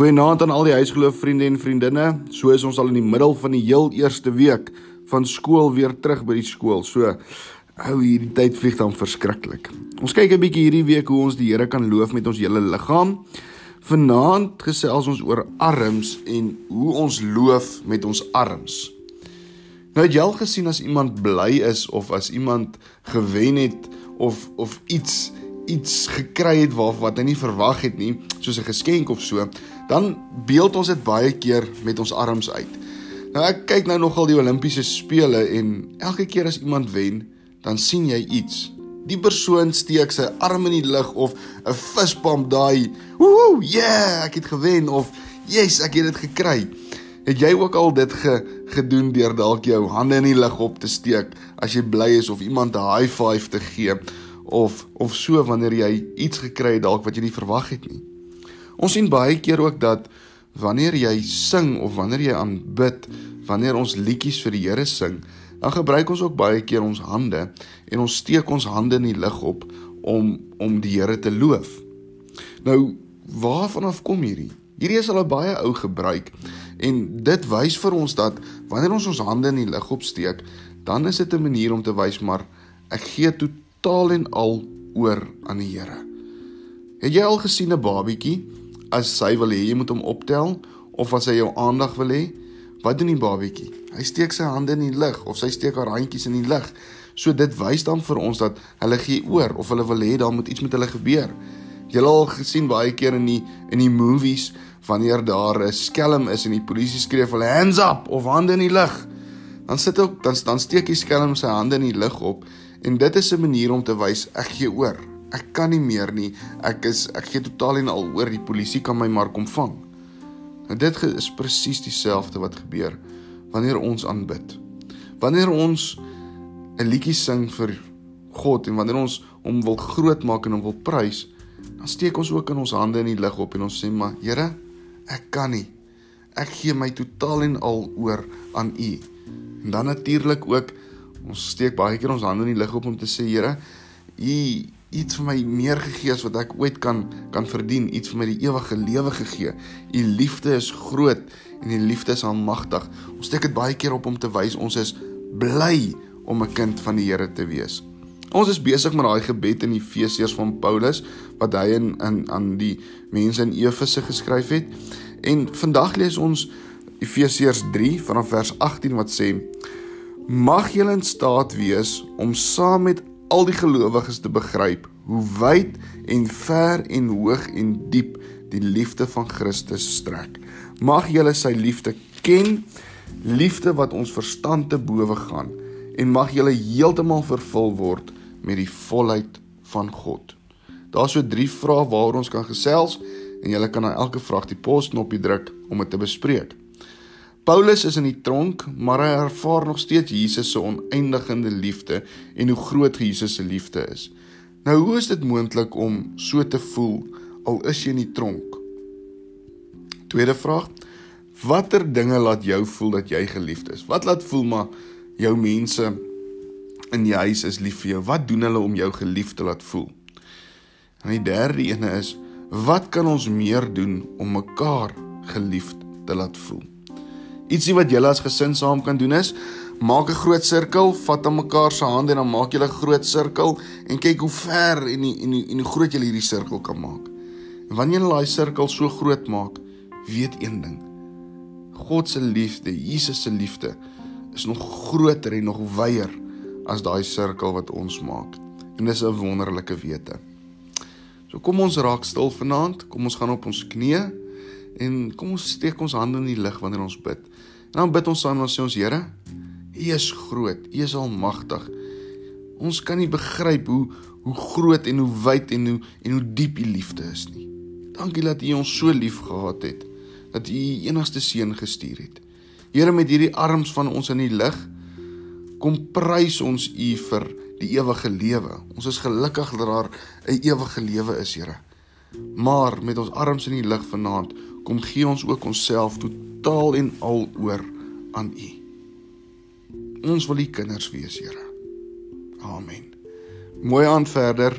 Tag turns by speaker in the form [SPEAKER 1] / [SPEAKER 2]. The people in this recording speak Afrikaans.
[SPEAKER 1] Goeienaand aan al die huisgeloof vriende en vriendinne. So is ons al in die middel van die heel eerste week van skool weer terug by die skool. So hou hierdie tyd vlieg dan verskriklik. Ons kyk 'n bietjie hierdie week hoe ons die Here kan loof met ons hele liggaam. Vanaand gesels ons oor arms en hoe ons loof met ons arms. Nou het jy al gesien as iemand bly is of as iemand gewen het of of iets iets gekry het waar wat hy nie verwag het nie, soos 'n geskenk of so, dan beeld ons dit baie keer met ons arms uit. Nou ek kyk nou nogal die Olimpiese spele en elke keer as iemand wen, dan sien jy iets. Die persoon steek sy arm in die lug of 'n fistbump daai, woehoe, yeah, ek het gewen of yes, ek het dit gekry. Het jy ook al dit ge, gedoen deur dalk jou hande in die lug op te steek as jy bly is of iemand 'n high five te gee? of of so wanneer jy iets gekry het dalk wat jy nie verwag het nie. Ons sien baie keer ook dat wanneer jy sing of wanneer jy aanbid, wanneer ons liedjies vir die Here sing, dan gebruik ons ook baie keer ons hande en ons steek ons hande in die lug op om om die Here te loof. Nou, waarvan af kom hierdie? Hierdie is al 'n baie ou gebruik en dit wys vir ons dat wanneer ons ons hande in die lug opsteek, dan is dit 'n manier om te wys maar ek gee totaal en al oor aan die Here. Het jy al gesien 'n babietjie as hy wil hê jy moet hom optel of as hy jou aandag wil hê? Wat doen die babietjie? Hy steek sy hande in die lug of sy steek haar handjies in die lug. So dit wys dan vir ons dat hulle gee oor of hulle wil hê daar moet iets met hulle gebeur. Jy al gesien baie keer in die in die movies wanneer daar 'n skelm is en die polisie skree vir hands up of hande in die lug. Dan sit ook dan dan steek die skelm sy hande in die lug op En dit is 'n manier om te wys ek gee oor. Ek kan nie meer nie. Ek is ek gee totaal en al oor. Die polisie kan my maar kom vang. Nou dit is presies dieselfde wat gebeur wanneer ons aanbid. Wanneer ons 'n liedjie sing vir God en wanneer ons hom wil grootmaak en hom wil prys, dan steek ons ook in ons hande in die lug op en ons sê maar Here, ek kan nie. Ek gee my totaal en al oor aan U. En dan natuurlik ook Ons steek baie keer ons hande in die lug op om te sê Here, U iets vir my meer gegee as wat ek ooit kan kan verdien, iets vir my die ewige lewe gegee. U liefde is groot en U liefde is almagtig. Ons steek dit baie keer op om te wys ons is bly om 'n kind van die Here te wees. Ons is besig met daai gebed in Efesiërs van Paulus wat hy in, in aan die mense in Efese geskryf het. En vandag lees ons Efesiërs 3 vanaf vers 18 wat sê: mag julle in staat wees om saam met al die gelowiges te begryp hoe wyd en ver en hoog en diep die liefde van Christus strek. Mag julle sy liefde ken, liefde wat ons verstand te bowe gaan en mag julle heeltemal vervul word met die volheid van God. Daar's so drie vrae waaroor ons kan gesels en julle kan na elke vraag die posknopie druk om dit te bespreek. Paulus is in die tronk, maar hy ervaar nog steeds Jesus se oneindige liefde en hoe groot Jesus se liefde is. Nou hoe is dit moontlik om so te voel al is jy in die tronk? Tweede vraag: Watter dinge laat jou voel dat jy geliefd is? Wat laat voel maar jou mense in die huis is lief vir jou? Wat doen hulle om jou geliefd te laat voel? En die derde ene is: Wat kan ons meer doen om mekaar geliefd te laat voel? Ietsie wat julle as gesin saam kan doen is maak 'n groot sirkel, vat aan mekaar se hande en dan maak julle 'n groot sirkel en kyk hoe ver en die, en die, en hoe groot julle hierdie sirkel kan maak. En wanneer jy daai sirkel so groot maak, weet een ding. God se liefde, Jesus se liefde is nog groter en nog wyer as daai sirkel wat ons maak. En dis 'n wonderlike wete. So kom ons raak stil vanaand, kom ons gaan op ons knieë en kom ons steek ons hande in die lug wanneer ons bid. En dan bid ons saam en sê ons Here, U is groot, U is almagtig. Ons kan nie begryp hoe hoe groot en hoe wyd en hoe en hoe diep U liefde is nie. Dankie dat U ons so lief gehad het dat U U enigste seun gestuur het. Here met hierdie arms van ons in die lig kom prys ons U vir die ewige lewe. Ons is gelukkig dat daar 'n ewige lewe is, Here. Maar met ons arms in die lig vanaand kom gee ons ook onsself totaal en al oor aan U. Ons wil U kinders wees, Here. Amen. Mooi aan verder.